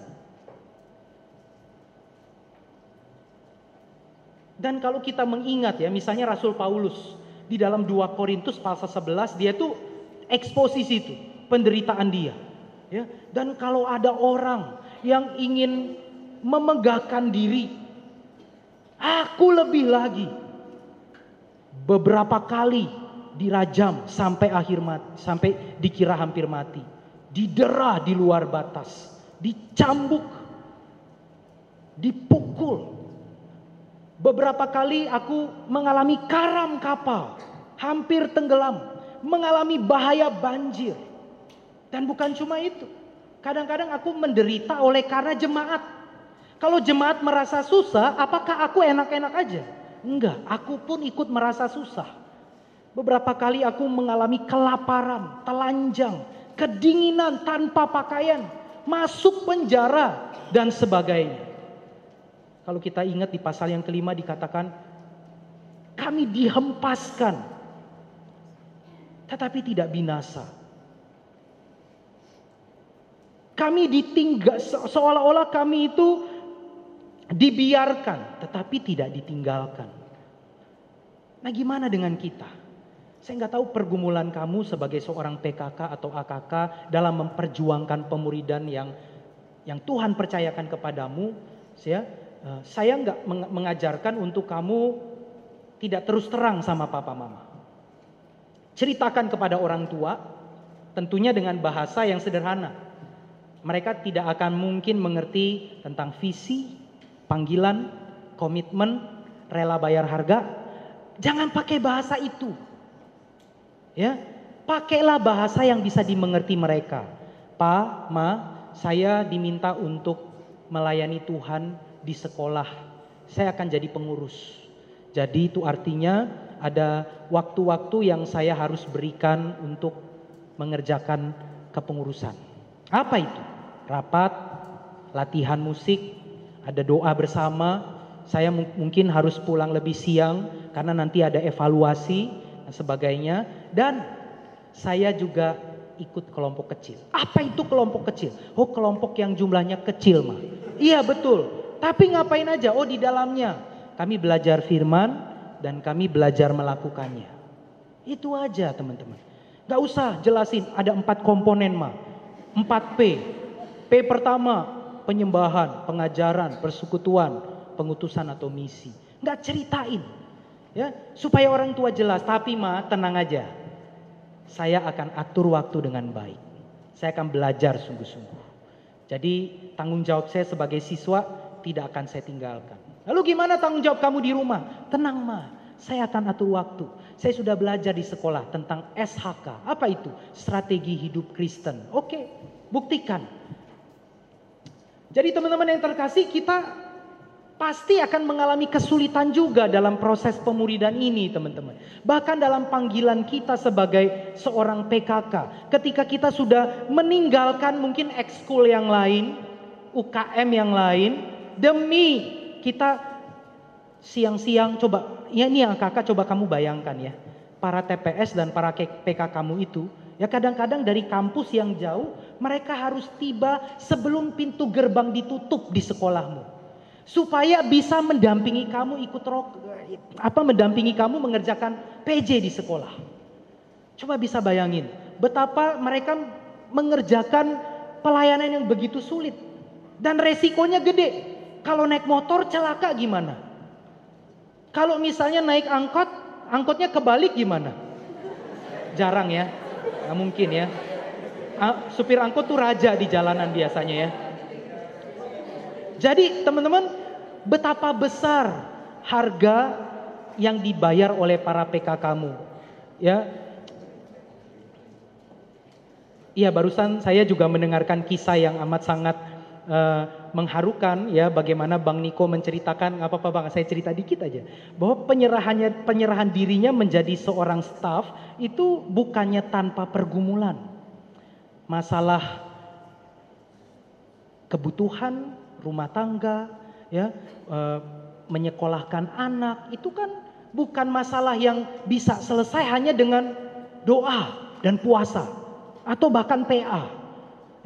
Dan kalau kita mengingat ya, misalnya Rasul Paulus di dalam 2 Korintus pasal 11 dia tuh eksposisi itu penderitaan dia. Ya, dan kalau ada orang yang ingin memegahkan diri, aku lebih lagi. Beberapa kali dirajam sampai akhir mati, sampai dikira hampir mati. Didera di luar batas, dicambuk, dipukul. Beberapa kali aku mengalami karam kapal, hampir tenggelam, mengalami bahaya banjir. Dan bukan cuma itu. Kadang-kadang aku menderita oleh karena jemaat. Kalau jemaat merasa susah, apakah aku enak-enak aja? Enggak, aku pun ikut merasa susah. Beberapa kali aku mengalami kelaparan, telanjang, kedinginan tanpa pakaian, masuk penjara dan sebagainya. Kalau kita ingat di pasal yang kelima dikatakan kami dihempaskan tetapi tidak binasa. Kami ditinggal seolah-olah kami itu dibiarkan tetapi tidak ditinggalkan. Nah, gimana dengan kita? Saya nggak tahu pergumulan kamu sebagai seorang PKK atau AKK dalam memperjuangkan pemuridan yang yang Tuhan percayakan kepadamu. Saya eh, saya nggak mengajarkan untuk kamu tidak terus terang sama papa mama. Ceritakan kepada orang tua, tentunya dengan bahasa yang sederhana. Mereka tidak akan mungkin mengerti tentang visi, panggilan, komitmen, rela bayar harga. Jangan pakai bahasa itu. Ya, pakailah bahasa yang bisa dimengerti mereka. Pa, ma, saya diminta untuk melayani Tuhan di sekolah. Saya akan jadi pengurus. Jadi itu artinya ada waktu-waktu yang saya harus berikan untuk mengerjakan kepengurusan. Apa itu? Rapat, latihan musik, ada doa bersama. Saya mungkin harus pulang lebih siang karena nanti ada evaluasi dan sebagainya. Dan saya juga ikut kelompok kecil. Apa itu kelompok kecil? Oh kelompok yang jumlahnya kecil mah. Iya betul. Tapi ngapain aja? Oh di dalamnya kami belajar firman dan kami belajar melakukannya. Itu aja teman-teman. Gak usah jelasin ada empat komponen mah. Empat P. Pertama penyembahan, pengajaran, persekutuan, pengutusan atau misi. Gak ceritain ya supaya orang tua jelas. Tapi ma tenang aja. Saya akan atur waktu dengan baik. Saya akan belajar sungguh-sungguh. Jadi tanggung jawab saya sebagai siswa tidak akan saya tinggalkan. Lalu gimana tanggung jawab kamu di rumah? Tenang ma. Saya akan atur waktu. Saya sudah belajar di sekolah tentang SHK apa itu? Strategi hidup Kristen. Oke buktikan Jadi teman-teman yang terkasih kita pasti akan mengalami kesulitan juga dalam proses pemuridan ini teman-teman. Bahkan dalam panggilan kita sebagai seorang PKK. Ketika kita sudah meninggalkan mungkin ekskul yang lain, UKM yang lain. Demi kita siang-siang coba, ya ini yang kakak coba kamu bayangkan ya. Para TPS dan para PKK kamu itu Ya kadang-kadang dari kampus yang jauh mereka harus tiba sebelum pintu gerbang ditutup di sekolahmu. Supaya bisa mendampingi kamu ikut rok, apa mendampingi kamu mengerjakan PJ di sekolah. Coba bisa bayangin betapa mereka mengerjakan pelayanan yang begitu sulit dan resikonya gede. Kalau naik motor celaka gimana? Kalau misalnya naik angkot, angkotnya kebalik gimana? Jarang ya. Nggak mungkin ya. Supir angkot tuh raja di jalanan biasanya ya. Jadi teman-teman betapa besar harga yang dibayar oleh para PK kamu. Ya. Iya barusan saya juga mendengarkan kisah yang amat sangat uh, mengharukan ya bagaimana Bang Niko menceritakan apa-apa Bang saya cerita dikit aja. Bahwa penyerahannya penyerahan dirinya menjadi seorang staff itu bukannya tanpa pergumulan. Masalah kebutuhan rumah tangga ya uh, menyekolahkan anak itu kan bukan masalah yang bisa selesai hanya dengan doa dan puasa atau bahkan PA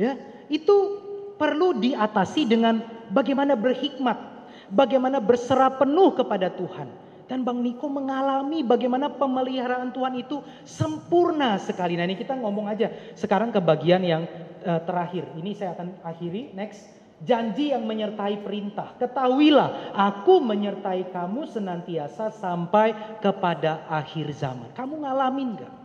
ya. Itu perlu diatasi dengan bagaimana berhikmat, bagaimana berserah penuh kepada Tuhan. Dan Bang Niko mengalami bagaimana pemeliharaan Tuhan itu sempurna sekali. Nah ini kita ngomong aja sekarang ke bagian yang uh, terakhir. Ini saya akan akhiri next. Janji yang menyertai perintah. Ketahuilah aku menyertai kamu senantiasa sampai kepada akhir zaman. Kamu ngalamin gak?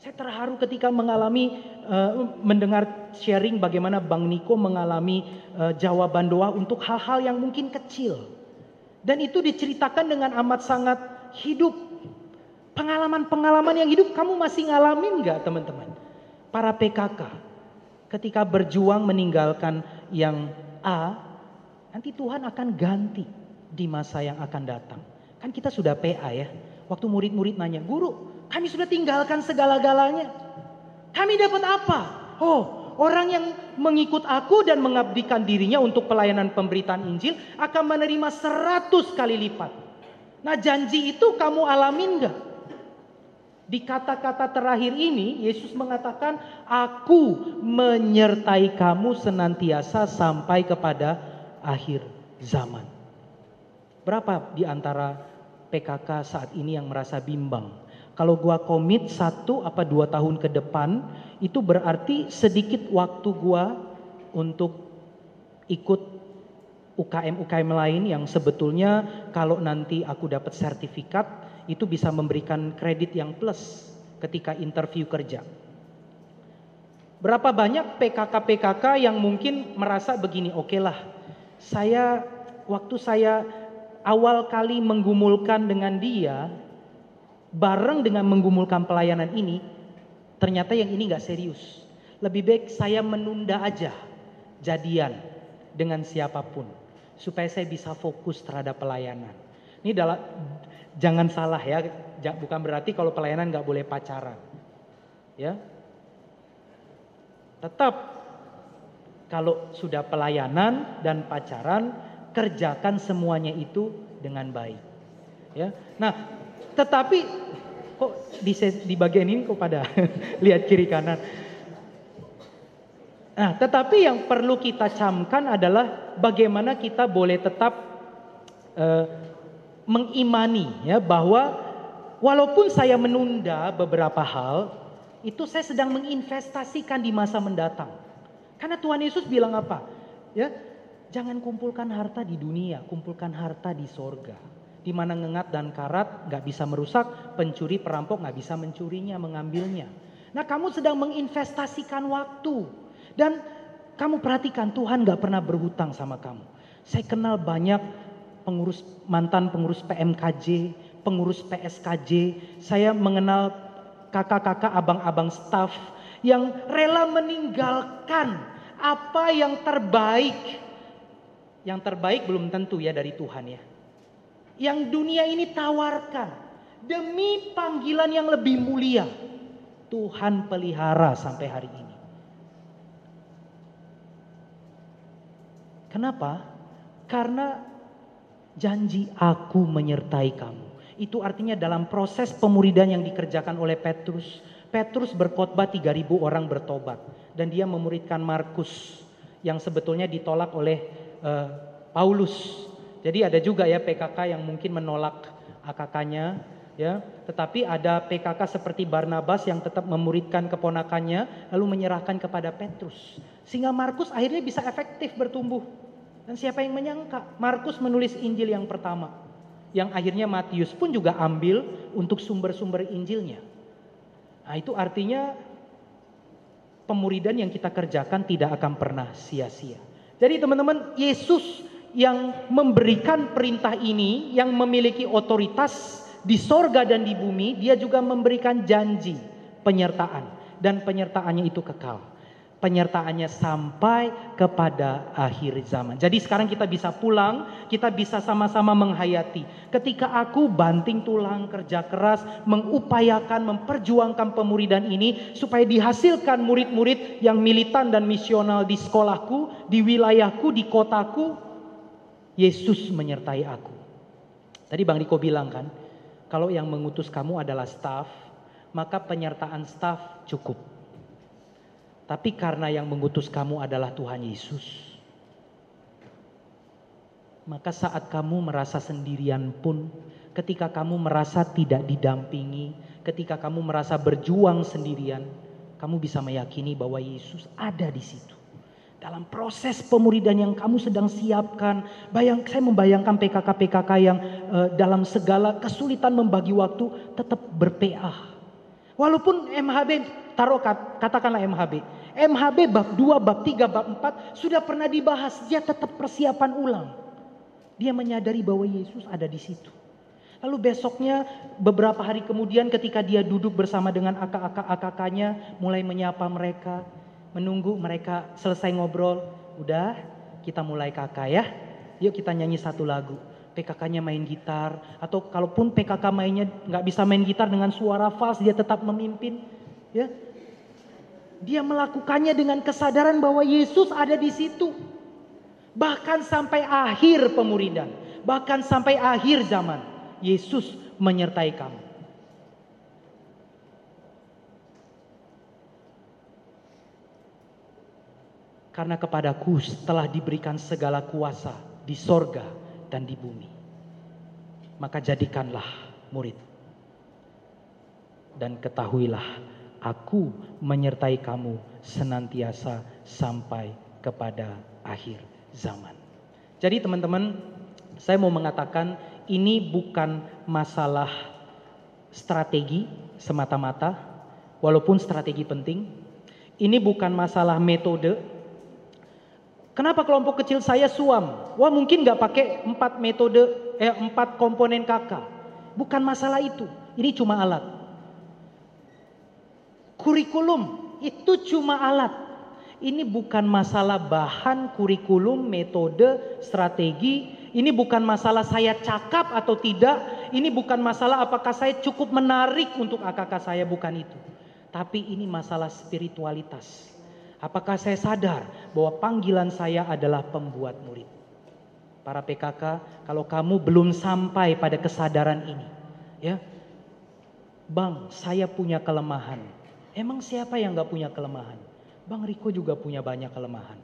Saya terharu ketika mengalami uh, mendengar sharing bagaimana Bang Niko mengalami uh, jawaban doa untuk hal-hal yang mungkin kecil. Dan itu diceritakan dengan amat sangat hidup. Pengalaman-pengalaman yang hidup kamu masih ngalamin nggak teman-teman? Para PKK ketika berjuang meninggalkan yang A, nanti Tuhan akan ganti di masa yang akan datang. Kan kita sudah PA ya. Waktu murid-murid nanya, guru kami sudah tinggalkan segala-galanya. Kami dapat apa? Oh, orang yang mengikut aku dan mengabdikan dirinya untuk pelayanan pemberitaan Injil akan menerima seratus kali lipat. Nah janji itu kamu alamin gak? Di kata-kata terakhir ini Yesus mengatakan aku menyertai kamu senantiasa sampai kepada akhir zaman. Berapa di antara PKK saat ini yang merasa bimbang? Kalau gua komit satu apa dua tahun ke depan, itu berarti sedikit waktu gua untuk ikut UKM-UKM lain yang sebetulnya kalau nanti aku dapat sertifikat itu bisa memberikan kredit yang plus ketika interview kerja. Berapa banyak PKK-PKK yang mungkin merasa begini, oke okay lah, saya waktu saya awal kali menggumulkan dengan dia, bareng dengan menggumulkan pelayanan ini, ternyata yang ini nggak serius. Lebih baik saya menunda aja jadian dengan siapa pun supaya saya bisa fokus terhadap pelayanan. Ini adalah jangan salah ya, bukan berarti kalau pelayanan nggak boleh pacaran, ya. Tetap kalau sudah pelayanan dan pacaran kerjakan semuanya itu dengan baik. Ya. Nah, tetapi kok di, di bagian ini kok pada lihat kiri kanan. Nah, tetapi yang perlu kita camkan adalah bagaimana kita boleh tetap uh, mengimani ya bahwa walaupun saya menunda beberapa hal, itu saya sedang menginvestasikan di masa mendatang. Karena Tuhan Yesus bilang apa? Ya, jangan kumpulkan harta di dunia, kumpulkan harta di sorga di mana ngengat dan karat nggak bisa merusak, pencuri perampok nggak bisa mencurinya, mengambilnya. Nah kamu sedang menginvestasikan waktu dan kamu perhatikan Tuhan nggak pernah berhutang sama kamu. Saya kenal banyak pengurus mantan pengurus PMKJ, pengurus PSKJ. Saya mengenal kakak-kakak, abang-abang staff yang rela meninggalkan apa yang terbaik Yang terbaik belum tentu ya dari Tuhan ya. Yang dunia ini tawarkan demi panggilan yang lebih mulia. Tuhan pelihara sampai hari ini. Kenapa? Karena janji aku menyertai kamu. Itu artinya dalam proses pemuridan yang dikerjakan oleh Petrus, Petrus berkhotbah 3000 orang bertobat dan dia memuridkan Markus yang sebetulnya ditolak oleh uh, Paulus. Jadi ada juga ya PKK yang mungkin menolak AKK-nya ya, tetapi ada PKK seperti Barnabas yang tetap memuridkan keponakannya lalu menyerahkan kepada Petrus. Sehingga Markus akhirnya bisa efektif bertumbuh. Dan siapa yang menyangka Markus menulis Injil yang pertama yang akhirnya Matius pun juga ambil untuk sumber-sumber Injilnya. Nah, itu artinya pemuridan yang kita kerjakan tidak akan pernah sia-sia. Jadi teman-teman, Yesus yang memberikan perintah ini, yang memiliki otoritas di sorga dan di bumi, dia juga memberikan janji penyertaan. Dan penyertaannya itu kekal penyertaannya sampai kepada akhir zaman. Jadi sekarang kita bisa pulang, kita bisa sama-sama menghayati. Ketika aku banting tulang, kerja keras, mengupayakan, memperjuangkan pemuridan ini supaya dihasilkan murid-murid yang militan dan misional di sekolahku, di wilayahku, di kotaku, Yesus menyertai aku. Tadi Bang Riko bilang kan, kalau yang mengutus kamu adalah staff, maka penyertaan staff cukup. Tapi karena yang mengutus kamu adalah Tuhan Yesus, maka saat kamu merasa sendirian pun, ketika kamu merasa tidak didampingi, ketika kamu merasa berjuang sendirian, kamu bisa meyakini bahwa Yesus ada di situ. Dalam proses pemuridan yang kamu sedang siapkan, bayang saya membayangkan PKK-PKK yang uh, dalam segala kesulitan membagi waktu tetap berPA. Walaupun MHB taruh katakanlah MHB, MHB bab 2, bab 3, bab 4 sudah pernah dibahas. Dia tetap persiapan ulang. Dia menyadari bahwa Yesus ada di situ. Lalu besoknya beberapa hari kemudian ketika dia duduk bersama dengan akak-akak-akaknya mulai menyapa mereka. Menunggu mereka selesai ngobrol. Udah kita mulai kakak ya. Yuk kita nyanyi satu lagu. PKK-nya main gitar. Atau kalaupun PKK mainnya nggak bisa main gitar dengan suara fals dia tetap memimpin. Ya, dia melakukannya dengan kesadaran bahwa Yesus ada di situ. Bahkan sampai akhir pemuridan, bahkan sampai akhir zaman, Yesus menyertai kamu. Karena kepadaku telah diberikan segala kuasa di sorga dan di bumi. Maka jadikanlah murid. Dan ketahuilah Aku menyertai kamu senantiasa sampai kepada akhir zaman. Jadi teman-teman, saya mau mengatakan ini bukan masalah strategi semata-mata, walaupun strategi penting. Ini bukan masalah metode. Kenapa kelompok kecil saya suam? Wah mungkin nggak pakai empat metode, eh, empat komponen kakak. Bukan masalah itu. Ini cuma alat. Kurikulum itu cuma alat. Ini bukan masalah bahan kurikulum, metode, strategi. Ini bukan masalah saya cakap atau tidak. Ini bukan masalah apakah saya cukup menarik untuk AKK saya, bukan itu. Tapi ini masalah spiritualitas. Apakah saya sadar bahwa panggilan saya adalah pembuat murid? Para PKK, kalau kamu belum sampai pada kesadaran ini, ya, Bang, saya punya kelemahan Emang siapa yang gak punya kelemahan? Bang Riko juga punya banyak kelemahan.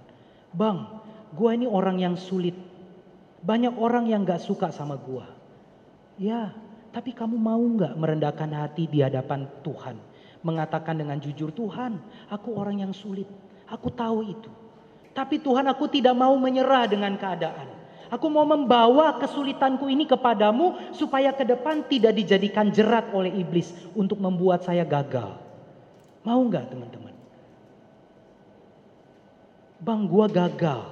Bang, gua ini orang yang sulit. Banyak orang yang gak suka sama gua. Ya, tapi kamu mau gak merendahkan hati di hadapan Tuhan? Mengatakan dengan jujur, Tuhan, aku orang yang sulit. Aku tahu itu. Tapi Tuhan aku tidak mau menyerah dengan keadaan. Aku mau membawa kesulitanku ini kepadamu supaya ke depan tidak dijadikan jerat oleh iblis untuk membuat saya gagal. Mau nggak teman-teman? Bang gua gagal.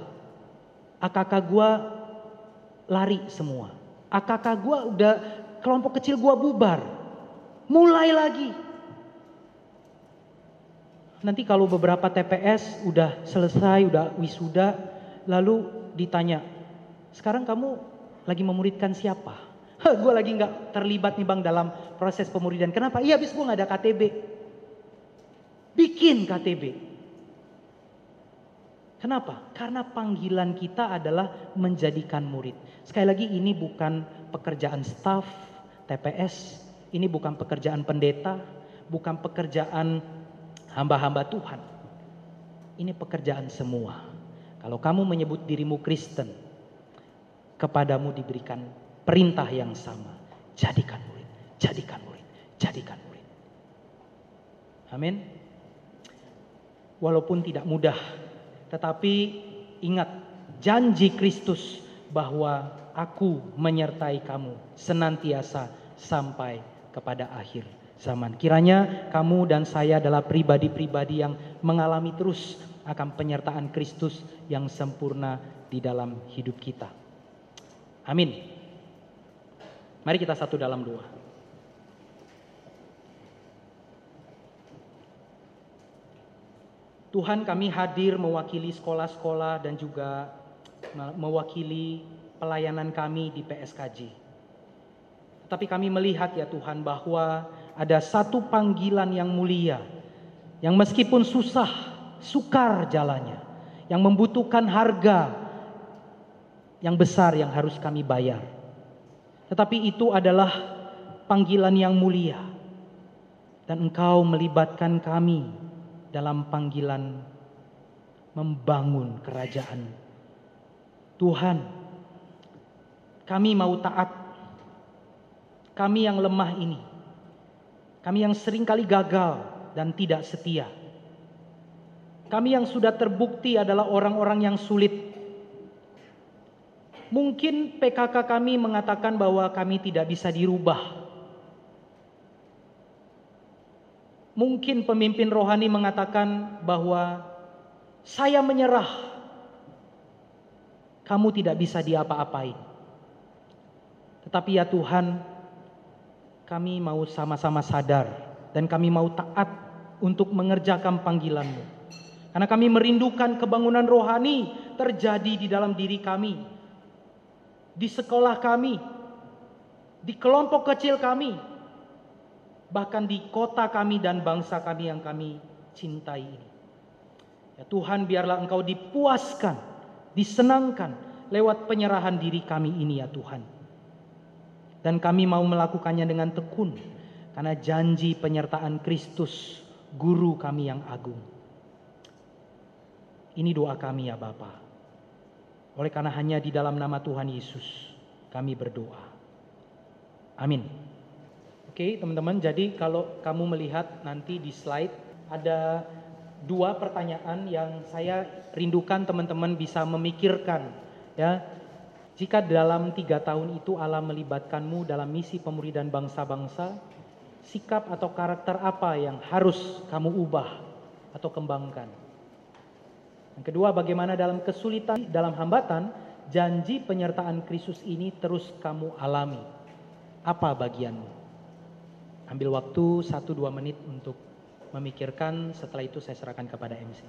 AKK gua lari semua. AKK gua udah kelompok kecil gua bubar. Mulai lagi. Nanti kalau beberapa TPS udah selesai, udah wisuda, lalu ditanya, Sekarang kamu lagi memuridkan siapa? gue lagi nggak terlibat nih bang dalam proses pemuridan. Kenapa? Iya, habis gue nggak ada KTB. Bikin KTB. Kenapa? Karena panggilan kita adalah menjadikan murid. Sekali lagi ini bukan pekerjaan staf TPS, ini bukan pekerjaan pendeta, bukan pekerjaan hamba-hamba Tuhan. Ini pekerjaan semua. Kalau kamu menyebut dirimu Kristen, kepadamu diberikan perintah yang sama. Jadikan murid, jadikan murid, jadikan murid. Amin. Walaupun tidak mudah, tetapi ingat janji Kristus bahwa aku menyertai kamu senantiasa sampai kepada akhir zaman. Kiranya kamu dan saya adalah pribadi-pribadi yang mengalami terus akan penyertaan Kristus yang sempurna di dalam hidup kita. Amin. Mari kita satu dalam dua. Tuhan kami hadir mewakili sekolah-sekolah dan juga mewakili pelayanan kami di PSKJ. Tapi kami melihat ya Tuhan bahwa ada satu panggilan yang mulia yang meskipun susah, sukar jalannya, yang membutuhkan harga yang besar yang harus kami bayar. Tetapi itu adalah panggilan yang mulia. Dan engkau melibatkan kami dalam panggilan membangun kerajaan. Tuhan, kami mau taat. Kami yang lemah ini, kami yang sering kali gagal dan tidak setia. Kami yang sudah terbukti adalah orang-orang yang sulit. Mungkin PKK kami mengatakan bahwa kami tidak bisa dirubah. Mungkin pemimpin rohani mengatakan bahwa saya menyerah. Kamu tidak bisa diapa-apain. Tetapi ya Tuhan, kami mau sama-sama sadar dan kami mau taat untuk mengerjakan panggilanmu. Karena kami merindukan kebangunan rohani terjadi di dalam diri kami. Di sekolah kami. Di kelompok kecil kami bahkan di kota kami dan bangsa kami yang kami cintai ini. Ya Tuhan biarlah Engkau dipuaskan, disenangkan lewat penyerahan diri kami ini ya Tuhan. Dan kami mau melakukannya dengan tekun karena janji penyertaan Kristus, guru kami yang agung. Ini doa kami ya Bapa. Oleh karena hanya di dalam nama Tuhan Yesus kami berdoa. Amin. Oke teman-teman, jadi kalau kamu melihat nanti di slide ada dua pertanyaan yang saya rindukan teman-teman bisa memikirkan ya. Jika dalam tiga tahun itu Allah melibatkanmu dalam misi pemuridan bangsa-bangsa, sikap atau karakter apa yang harus kamu ubah atau kembangkan? Yang kedua, bagaimana dalam kesulitan, dalam hambatan, janji penyertaan Kristus ini terus kamu alami? Apa bagianmu? Ambil waktu 1-2 menit untuk memikirkan, setelah itu saya serahkan kepada MC.